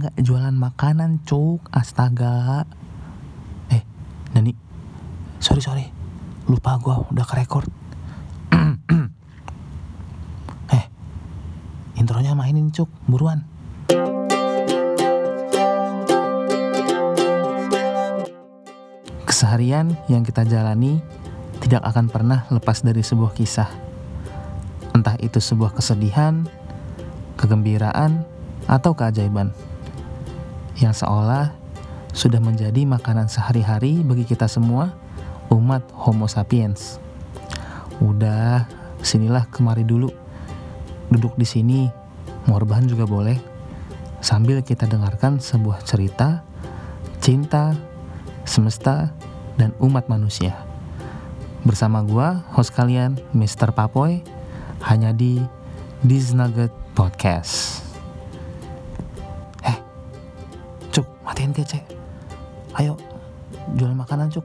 nggak jualan makanan cuk. Astaga. Eh Nani? Sorry sorry. Lupa gua udah ke record eh intronya mainin cuk. Buruan. Keseharian yang kita jalani tidak akan pernah lepas dari sebuah kisah. Entah itu sebuah kesedihan kegembiraan atau keajaiban yang seolah sudah menjadi makanan sehari-hari bagi kita semua umat Homo sapiens. Udah, sinilah kemari dulu. Duduk di sini, mau rebahan juga boleh. Sambil kita dengarkan sebuah cerita, cinta, semesta, dan umat manusia. Bersama gua, host kalian, Mr. Papoy, hanya di This Nugget Podcast. Matiin kece. Ayo, jual makanan, Cuk.